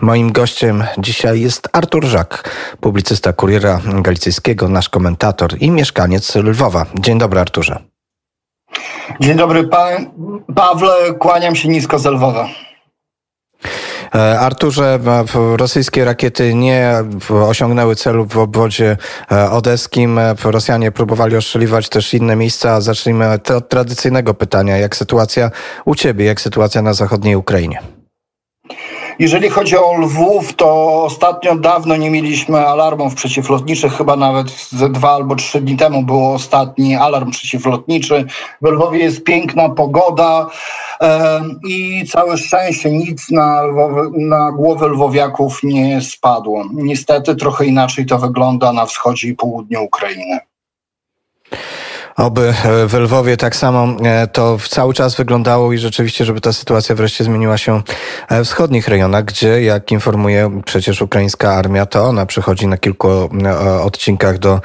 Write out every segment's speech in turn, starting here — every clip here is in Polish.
Moim gościem dzisiaj jest Artur Żak, publicysta Kuriera Galicyjskiego, nasz komentator i mieszkaniec Lwowa. Dzień dobry, Arturze. Dzień dobry, pa Pawle, kłaniam się nisko z Lwowa. E, Arturze, rosyjskie rakiety nie osiągnęły celu w obwodzie e, odeskim. E, Rosjanie próbowali oszczeliwać też inne miejsca. Zacznijmy od tradycyjnego pytania. Jak sytuacja u Ciebie, jak sytuacja na zachodniej Ukrainie? Jeżeli chodzi o Lwów, to ostatnio dawno nie mieliśmy alarmów przeciwlotniczych, chyba nawet ze dwa albo trzy dni temu był ostatni alarm przeciwlotniczy. W Lwowie jest piękna pogoda e, i całe szczęście nic na, Lwowy, na głowę lwowiaków nie spadło. Niestety trochę inaczej to wygląda na wschodzie i południu Ukrainy. Oby e, w Lwowie tak samo e, to cały czas wyglądało i rzeczywiście, żeby ta sytuacja wreszcie zmieniła się e, w wschodnich rejonach, gdzie, jak informuje przecież ukraińska armia, to ona przychodzi na kilku odcinkach do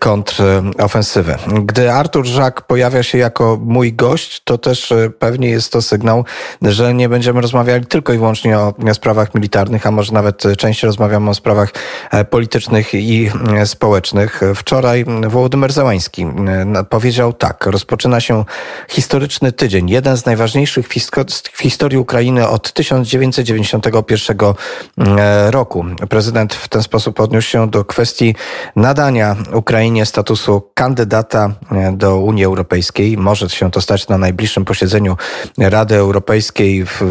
kontrofensywy. Gdy Artur Żak pojawia się jako mój gość, to też pewnie jest to sygnał, że nie będziemy rozmawiali tylko i wyłącznie o sprawach militarnych, a może nawet częściej rozmawiamy o sprawach politycznych i społecznych. Wczoraj Wołodymyr Załański powiedział tak. Rozpoczyna się historyczny tydzień, jeden z najważniejszych w historii Ukrainy od 1991 e, roku. Prezydent w ten sposób odniósł się do kwestii nadania Ukrainie statusu kandydata e, do Unii Europejskiej. Może się to stać na najbliższym posiedzeniu Rady Europejskiej w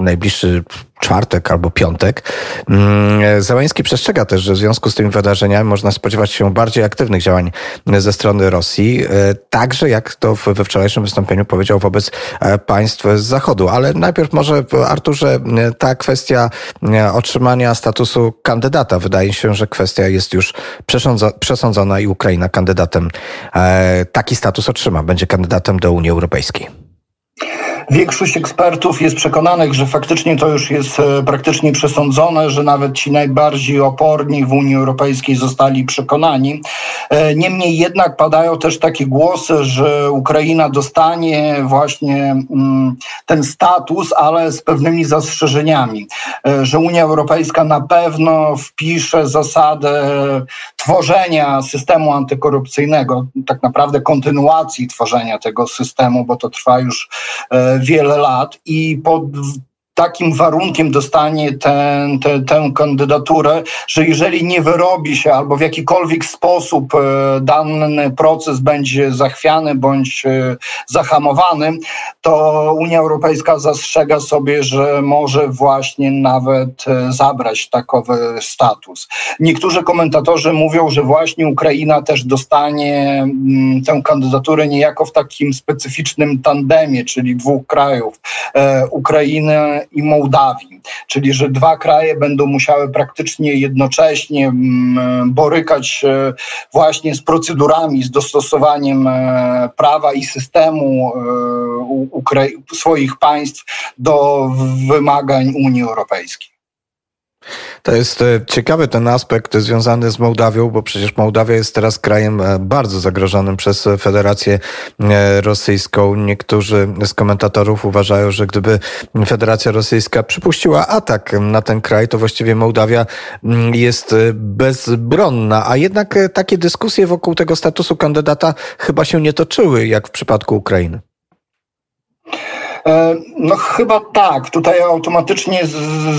najbliższy czwartek albo piątek. Mm, Załański przestrzega też, że w związku z tymi wydarzeniami można spodziewać się bardziej aktywnych działań ze strony Rosji, e, także jak to we wczorajszym wystąpieniu powiedział wobec e, państw z Zachodu. Ale najpierw może Arturze, e, ta kwestia otrzymania statusu kandydata. Wydaje się, że kwestia jest już przesądzona i Ukraina kandydatem taki status otrzyma, będzie kandydatem do Unii Europejskiej. Większość ekspertów jest przekonanych, że faktycznie to już jest e, praktycznie przesądzone, że nawet ci najbardziej oporni w Unii Europejskiej zostali przekonani. E, niemniej jednak padają też takie głosy, że Ukraina dostanie właśnie mm, ten status, ale z pewnymi zastrzeżeniami, e, że Unia Europejska na pewno wpisze zasadę tworzenia systemu antykorupcyjnego, tak naprawdę kontynuacji tworzenia tego systemu, bo to trwa już wiele lat i pod takim warunkiem dostanie ten, te, tę kandydaturę, że jeżeli nie wyrobi się albo w jakikolwiek sposób e, dany proces będzie zachwiany bądź e, zahamowany, to Unia Europejska zastrzega sobie, że może właśnie nawet e, zabrać takowy status. Niektórzy komentatorzy mówią, że właśnie Ukraina też dostanie mm, tę kandydaturę niejako w takim specyficznym tandemie, czyli dwóch krajów, Ukrainy i Mołdawii, czyli że dwa kraje będą musiały praktycznie jednocześnie mm, borykać się właśnie z procedurami, z dostosowaniem e, prawa i systemu e, swoich państw do wymagań Unii Europejskiej. To jest e, ciekawy ten aspekt związany z Mołdawią, bo przecież Mołdawia jest teraz krajem e, bardzo zagrożonym przez Federację e, Rosyjską. Niektórzy z komentatorów uważają, że gdyby Federacja Rosyjska przypuściła atak na ten kraj, to właściwie Mołdawia mm, jest bezbronna. A jednak takie dyskusje wokół tego statusu kandydata chyba się nie toczyły, jak w przypadku Ukrainy. E, no chyba tak. Tutaj automatycznie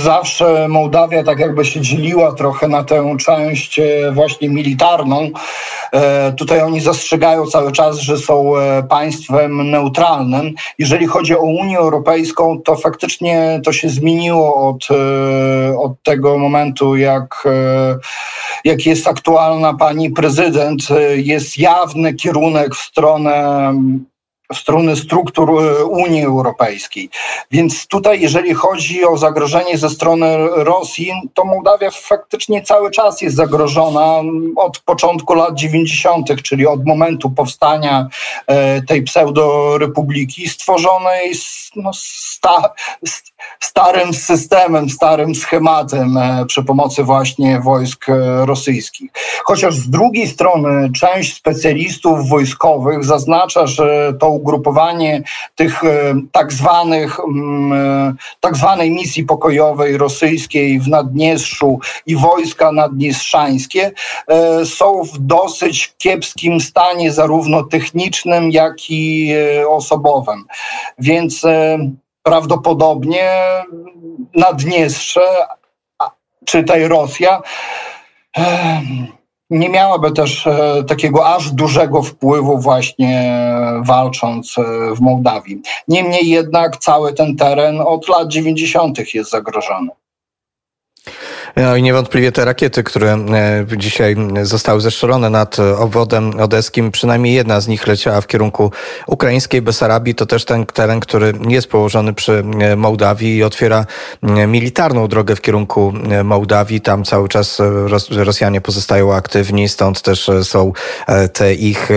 zawsze Mołdawia tak jakby się dzieliła trochę na tę część e, właśnie militarną. E, tutaj oni zastrzegają cały czas, że są państwem neutralnym. Jeżeli chodzi o Unię Europejską, to faktycznie to się zmieniło od, od tego momentu, jak, jak jest aktualna pani prezydent. Jest jawny kierunek w stronę strony struktur e, Unii Europejskiej. Więc tutaj, jeżeli chodzi o zagrożenie ze strony Rosji, to Mołdawia faktycznie cały czas jest zagrożona od początku lat 90., czyli od momentu powstania e, tej pseudorepubliki stworzonej no, sta, starym systemem, starym schematem e, przy pomocy właśnie wojsk rosyjskich. Chociaż z drugiej strony część specjalistów wojskowych zaznacza, że to ugrupowanie tych tak zwanych, mm, tak zwanej misji pokojowej rosyjskiej w Naddniestrzu i wojska naddniestrzańskie są w dosyć kiepskim stanie zarówno technicznym, jak i osobowym. Więc prawdopodobnie Naddniestrze, czytaj Rosja, nie miałaby też e, takiego aż dużego wpływu właśnie walcząc e, w Mołdawii. Niemniej jednak cały ten teren od lat 90. jest zagrożony. No i niewątpliwie te rakiety, które e, dzisiaj zostały zestrzelone nad obwodem odeskim, przynajmniej jedna z nich leciała w kierunku ukraińskiej Besarabii. To też ten teren, który jest położony przy e, Mołdawii i otwiera militarną drogę w kierunku e, Mołdawii. Tam cały czas Rosjanie pozostają aktywni, stąd też są te ich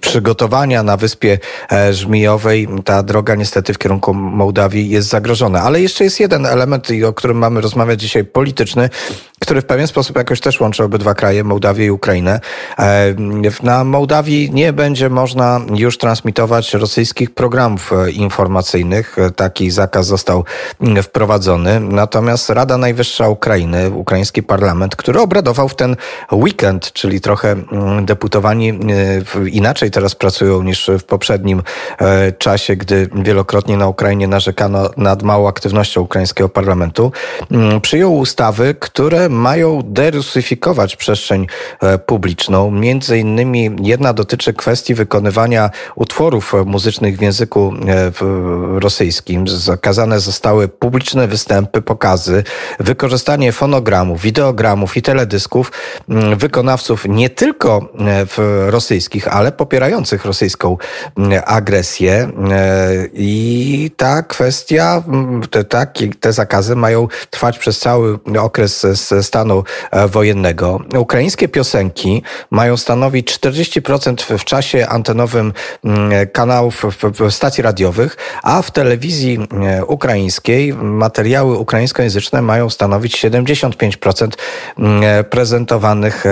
przygotowania na wyspie Żmijowej. Ta droga niestety w kierunku Mołdawii jest zagrożona. Ale jeszcze jest jeden element, o którym mamy rozmawiać dzisiaj, polityczny, Ne? Który w pewien sposób jakoś też łączy obydwa kraje, Mołdawię i Ukrainę. E, na Mołdawii nie będzie można już transmitować rosyjskich programów e, informacyjnych. E, taki zakaz został mm, wprowadzony. Natomiast Rada Najwyższa Ukrainy, ukraiński parlament, który obradował w ten weekend, czyli trochę mm, deputowani inaczej teraz pracują niż w poprzednim czasie, gdy wielokrotnie na Ukrainie narzekano nad małą aktywnością ukraińskiego parlamentu, mm, przyjął ustawy, które mają derusyfikować przestrzeń e, publiczną. Między innymi jedna dotyczy kwestii wykonywania utworów muzycznych w języku e, rosyjskim. Zakazane zostały publiczne występy, pokazy, wykorzystanie fonogramów, wideogramów i teledysków mm, wykonawców nie tylko e, rosyjskich, ale popierających rosyjską mm, agresję. I ta kwestia, mm, te, te zakazy mają trwać przez cały okres stanu e, wojennego. Ukraińskie piosenki mają stanowić 40% w czasie antenowym mm, kanałów stacji radiowych, a w telewizji e, ukraińskiej materiały ukraińskojęzyczne mają stanowić 75% mm, e, prezentowanych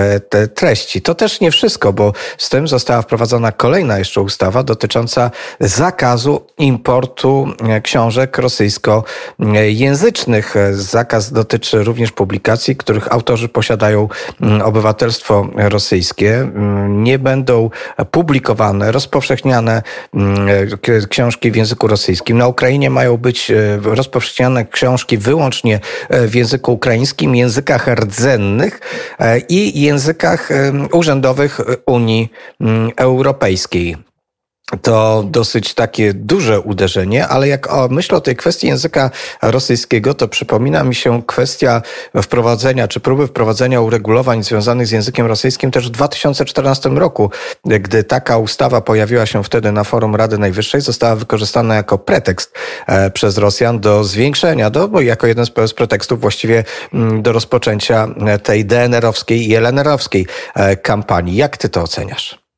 treści. To też nie wszystko, bo z tym została wprowadzona kolejna jeszcze ustawa dotycząca zakazu importu książek rosyjskojęzycznych. Zakaz dotyczy również publikacji, których autorzy posiadają mm, obywatelstwo rosyjskie. Mm, nie będą publikowane, rozpowszechniane mm, książki w języku rosyjskim. Na Ukrainie mają być e, rozpowszechniane książki wyłącznie e, w języku ukraińskim, językach rdzennych e, i językach urzędowych Unii Europejskiej to dosyć takie duże uderzenie, ale jak o, myślę o tej kwestii języka rosyjskiego, to przypomina mi się kwestia wprowadzenia, czy próby wprowadzenia uregulowań związanych z językiem rosyjskim też w 2014 roku, gdy taka ustawa pojawiła się wtedy na forum Rady Najwyższej, została wykorzystana jako pretekst e, przez Rosjan do zwiększenia, do, bo jako jeden z pretekstów właściwie mm, do rozpoczęcia tej DNR-owskiej i LNR-owskiej e, kampanii. Jak ty to oceniasz?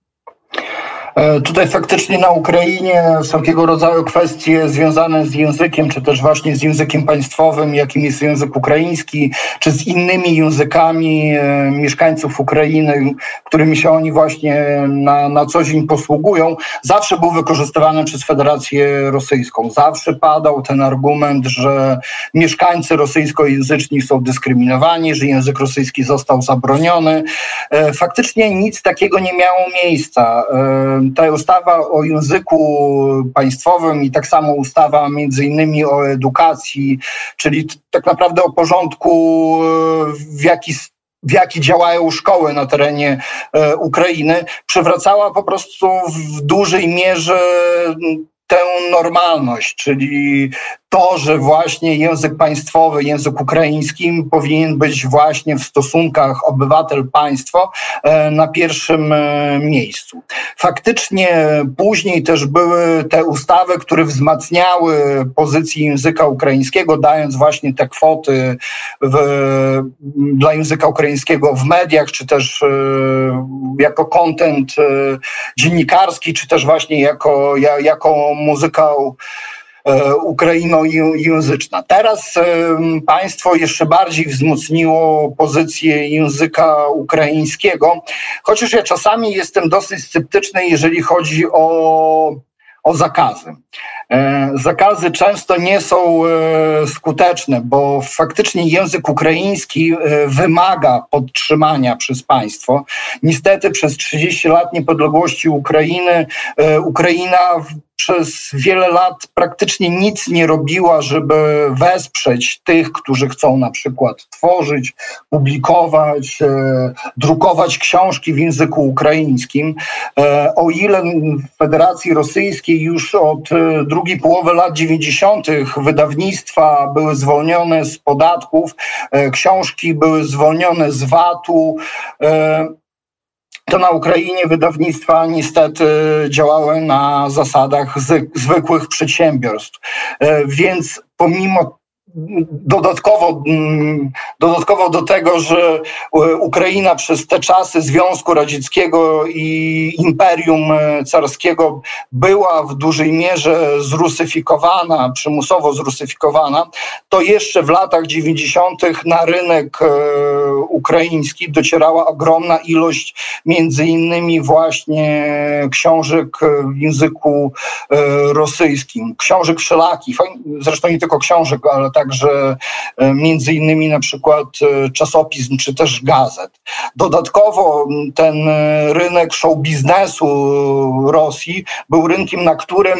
E, tutaj faktycznie na Ukrainie wszelkiego rodzaju kwestie związane z językiem, czy też właśnie z językiem państwowym, jakim jest język ukraiński, czy z innymi językami e, mieszkańców Ukrainy, którymi się oni właśnie na, na co dzień posługują, zawsze był wykorzystywany przez Federację Rosyjską. Zawsze padał ten argument, że mieszkańcy rosyjskojęzyczni są dyskryminowani, że język rosyjski został zabroniony. E, faktycznie nic takiego nie miało miejsca. Ta ustawa o języku państwowym i tak samo ustawa między innymi o edukacji, czyli tak naprawdę o porządku, w jaki w jaki działają szkoły na terenie e, Ukrainy, przywracała po prostu w dużej mierze tę normalność, czyli to, że właśnie język państwowy, język ukraiński powinien być właśnie w stosunkach obywatel-państwo e, na pierwszym e, miejscu. Faktycznie później też były te ustawy, które wzmacniały pozycję języka ukraińskiego, dając właśnie te kwoty w, dla języka ukraińskiego w mediach, czy też e, jako kontent dziennikarski, czy też właśnie jako, jako muzykał E, ukrainojęzyczna. Teraz e, państwo jeszcze bardziej wzmocniło pozycję języka ukraińskiego, chociaż ja czasami jestem dosyć sceptyczny, jeżeli chodzi o o zakazy. E, zakazy często nie są e, skuteczne, bo faktycznie język ukraiński e, wymaga podtrzymania przez państwo. Niestety przez 30 lat niepodległości Ukrainy Ukraina przez wiele lat praktycznie nic nie robiła, żeby wesprzeć tych, którzy chcą na przykład tworzyć, publikować, e, drukować książki w języku ukraińskim. E, o ile w Federacji Rosyjskiej już od e, drugiej połowy lat 90. wydawnictwa były zwolnione z podatków, e, książki były zwolnione z VAT-u, e, to na Ukrainie wydawnictwa niestety działały na zasadach zwykłych przedsiębiorstw. E, więc pomimo dodatkowo, mm, dodatkowo do tego, że e, Ukraina przez te czasy Związku Radzieckiego i Imperium e, Carskiego była w dużej mierze zrusyfikowana, przymusowo zrusyfikowana, to jeszcze w latach 90. na rynek e, ukraiński docierała ogromna ilość między innymi właśnie książek w języku rosyjskim, książek wszelakich, zresztą nie tylko książek, ale tak także e, między innymi na przykład e, czasopism czy też gazet. Dodatkowo ten e, rynek show biznesu Rosji był rynkiem, na którym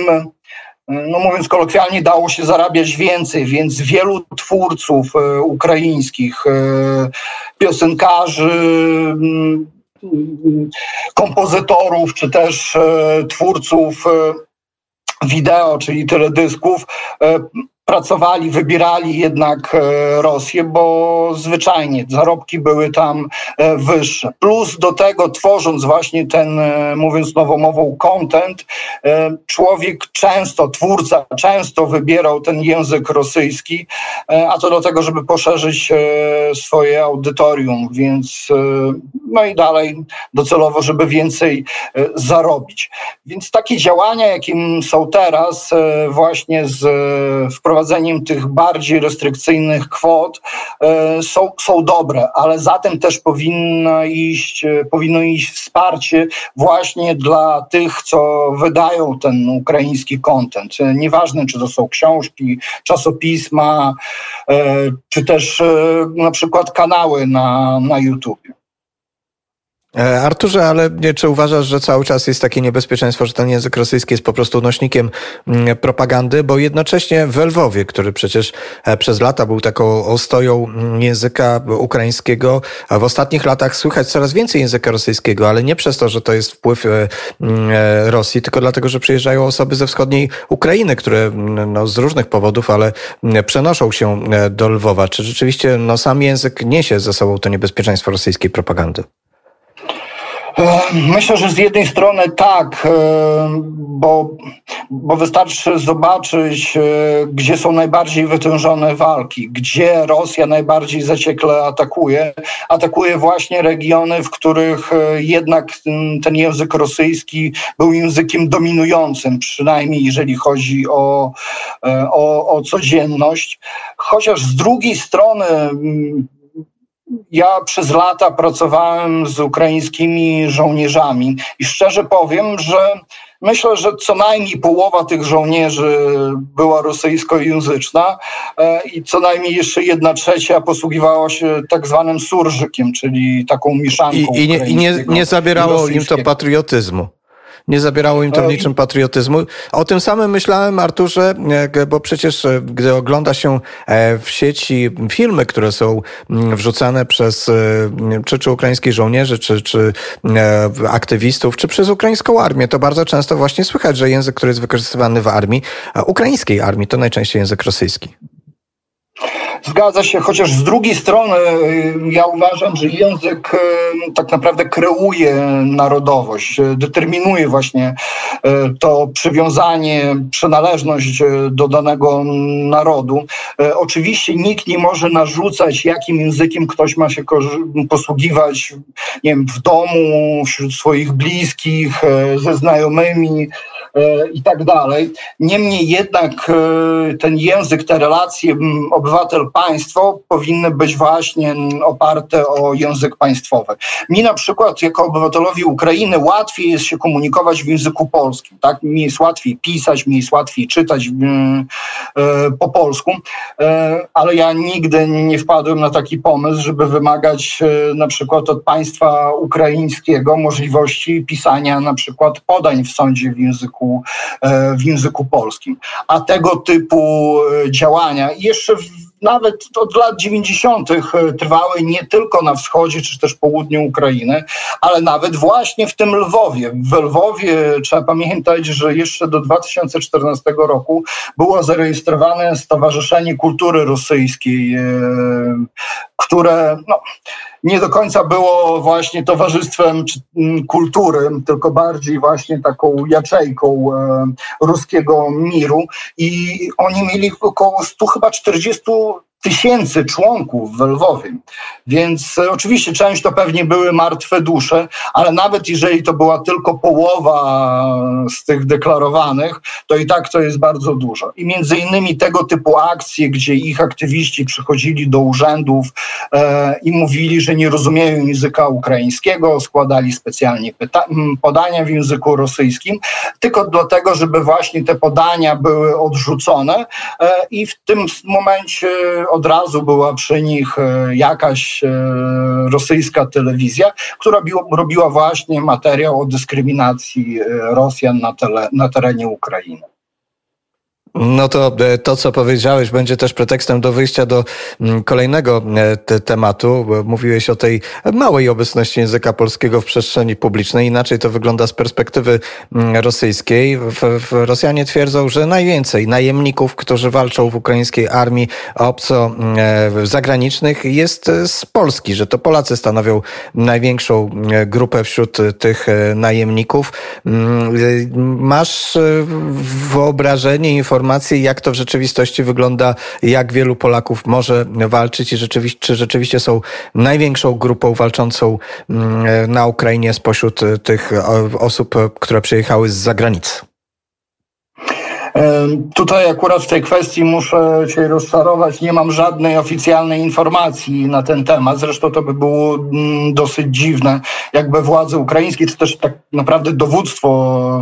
no mówiąc kolokwialnie, dało się zarabiać więcej, więc wielu twórców ukraińskich, piosenkarzy, kompozytorów, czy też twórców wideo, czyli teledysków, pracowali, wybierali jednak e, Rosję, bo zwyczajnie zarobki były tam e, wyższe. Plus do tego tworząc właśnie ten, e, mówiąc nowomową, content, człowiek często, twórca często wybierał ten język rosyjski, a to do tego, żeby poszerzyć swoje audytorium, więc no i dalej docelowo, żeby więcej zarobić. Więc takie działania, jakim są teraz właśnie z wprowadzeniem wprowadzeniem tych bardziej restrykcyjnych kwot e, są, są dobre, ale zatem też powinno iść, e, powinno iść wsparcie właśnie dla tych, co wydają ten ukraiński kontent. E, nieważne, czy to są książki, czasopisma, czy też na przykład kanały na, na YouTube. E, Arturze, ale czy uważasz, że cały czas jest takie niebezpieczeństwo, że ten język rosyjski jest po prostu nośnikiem mm, propagandy, bo jednocześnie w Lwowie, który przecież e, przez lata był taką ostoją mm, języka ukraińskiego, w ostatnich latach słychać coraz więcej języka rosyjskiego, ale nie przez to, że to jest wpływ e, mm, Rosji, tylko dlatego, że przyjeżdżają osoby ze wschodniej Ukrainy, które no, z różnych powodów, ale przenoszą się do Lwowa. Czy rzeczywiście no, sam język niesie ze sobą to niebezpieczeństwo rosyjskiej propagandy? E, myślę, że z jednej strony tak, e, bo, bo wystarczy zobaczyć, e, gdzie są najbardziej wytężone walki, gdzie Rosja najbardziej zaciekle atakuje. Atakuje właśnie regiony, w których jednak ten język rosyjski był językiem dominującym, przynajmniej jeżeli chodzi o, o, o codzienność. Chociaż z drugiej strony ja przez lata pracowałem z ukraińskimi żołnierzami i szczerze powiem, że myślę, że co najmniej połowa tych żołnierzy była rosyjskojęzyczna e, i co najmniej jeszcze jedna trzecia posługiwała się tak zwanym surżykiem, czyli taką mieszanką. I, i, nie, i nie, nie zabierało im to patriotyzmu nie zabierało im to niczym patriotyzmu. O tym samym myślałem, Arturze, e, bo przecież e, gdy ogląda się e, w sieci filmy, które są wrzucane przez czy, czy ukraińskich żołnierzy, czy, czy aktywistów, czy przez ukraińską armię, to bardzo często właśnie słychać, że język, który jest wykorzystywany w armii, ukraińskiej armii, to najczęściej język rosyjski. Zgadza się, chociaż z drugiej strony y, ja uważam, że język y, tak naprawdę kreuje narodowość, y, determinuje właśnie to przywiązanie, przynależność do danego narodu. Oczywiście nikt nie może narzucać, jakim językiem ktoś ma się posługiwać nie wiem, w domu, wśród swoich bliskich, ze znajomymi. I tak dalej. Niemniej jednak ten język, te relacje obywatel-państwo powinny być właśnie oparte o język państwowy. Mi na przykład jako obywatelowi Ukrainy łatwiej jest się komunikować w języku polskim. Tak? Mi jest łatwiej pisać, mi jest łatwiej czytać po polsku, ale ja nigdy nie wpadłem na taki pomysł, żeby wymagać na przykład od państwa ukraińskiego możliwości pisania na przykład podań w sądzie w języku, e, w języku polskim. A tego typu e, działania jeszcze nawet od lat 90. E, trwały nie tylko na wschodzie czy też południu Ukrainy, ale nawet właśnie w tym Lwowie. W Lwowie trzeba pamiętać, że jeszcze do 2014 roku było zarejestrowane Stowarzyszenie Kultury Rosyjskiej, które no, nie do końca było właśnie towarzystwem kultury, tylko bardziej właśnie taką jaczejką e, ruskiego miru i oni mieli około 100 chyba 40 tysięcy członków w Lwowie. Więc e, oczywiście część to pewnie były martwe dusze, ale nawet jeżeli to była tylko połowa z tych deklarowanych, to i tak to jest bardzo dużo. I między innymi tego typu akcje, gdzie ich aktywiści przychodzili do urzędów e, i mówili, że nie rozumieją języka ukraińskiego, składali specjalnie podania w języku rosyjskim, tylko dlatego, żeby właśnie te podania były odrzucone e, i w tym momencie od razu była przy nich e, jakaś e, rosyjska telewizja, która robiła właśnie materiał o dyskryminacji e, Rosjan na, tele, na terenie Ukrainy. No to e, to, co powiedziałeś, będzie też pretekstem do wyjścia do mm, kolejnego e, te tematu. Mówiłeś o tej małej obecności języka polskiego w przestrzeni publicznej. Inaczej to wygląda z perspektywy mm, rosyjskiej. Rosjanie twierdzą, że najwięcej najemników, którzy walczą w ukraińskiej armii obco mm, e, zagranicznych jest z Polski, że to Polacy stanowią największą grupę wśród tych najemników. Masz wyobrażenie, informacje, informacje, jak to w rzeczywistości wygląda, jak wielu Polaków może walczyć i rzeczywiście, czy rzeczywiście są największą grupą walczącą mm, na Ukrainie spośród tych osób, które przyjechały z zagranicy. Tutaj akurat w tej kwestii muszę się rozczarować. Nie mam żadnej oficjalnej informacji na ten temat. Zresztą to by było mm, dosyć dziwne, jakby władze ukraińskie, czy też tak naprawdę dowództwo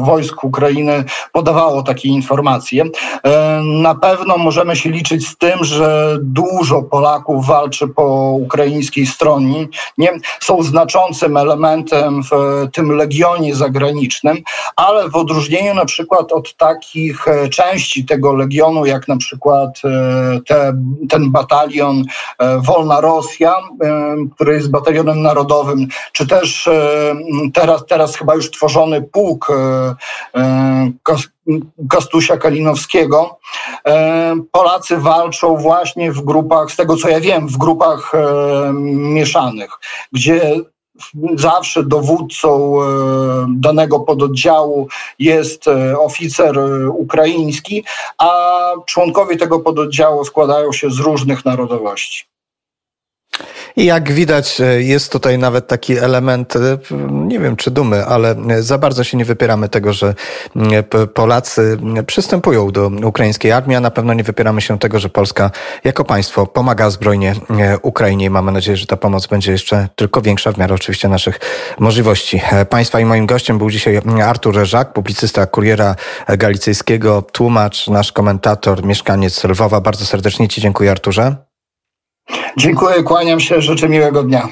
wojsk Ukrainy podawało takie informacje. Na pewno możemy się liczyć z tym, że dużo Polaków walczy po ukraińskiej stronie. Nie, są znaczącym elementem w tym legionie zagranicznym, ale w odróżnieniu na przykład od takich części tego legionu, jak na przykład e, te, ten batalion e, Wolna Rosja, e, który jest batalionem narodowym, czy też teraz, teraz chyba już tworzony pułk Kastusia Kalinowskiego. Polacy walczą właśnie w grupach, z tego co ja wiem, w grupach mieszanych, gdzie zawsze dowódcą e, danego pododdziału jest e, oficer e, ukraiński, a członkowie tego pododdziału składają się z różnych narodowości. I jak widać, e, jest tutaj nawet taki element, e, nie wiem czy dumy, ale za bardzo się nie wypieramy tego, że Polacy przystępują do ukraińskiej armii, a na pewno nie wypieramy się tego, że Polska jako państwo pomaga zbrojnie e, Ukrainie mamy nadzieję, że ta pomoc będzie jeszcze tylko większa w miarę oczywiście naszych możliwości. Państwa i moim gościem był dzisiaj Artur Reżak, publicysta Kuriera Galicyjskiego, tłumacz, nasz komentator, mieszkaniec Lwowa. Bardzo serdecznie Ci dziękuję Arturze. Dziękuję, kłaniam się, życzę miłego dnia.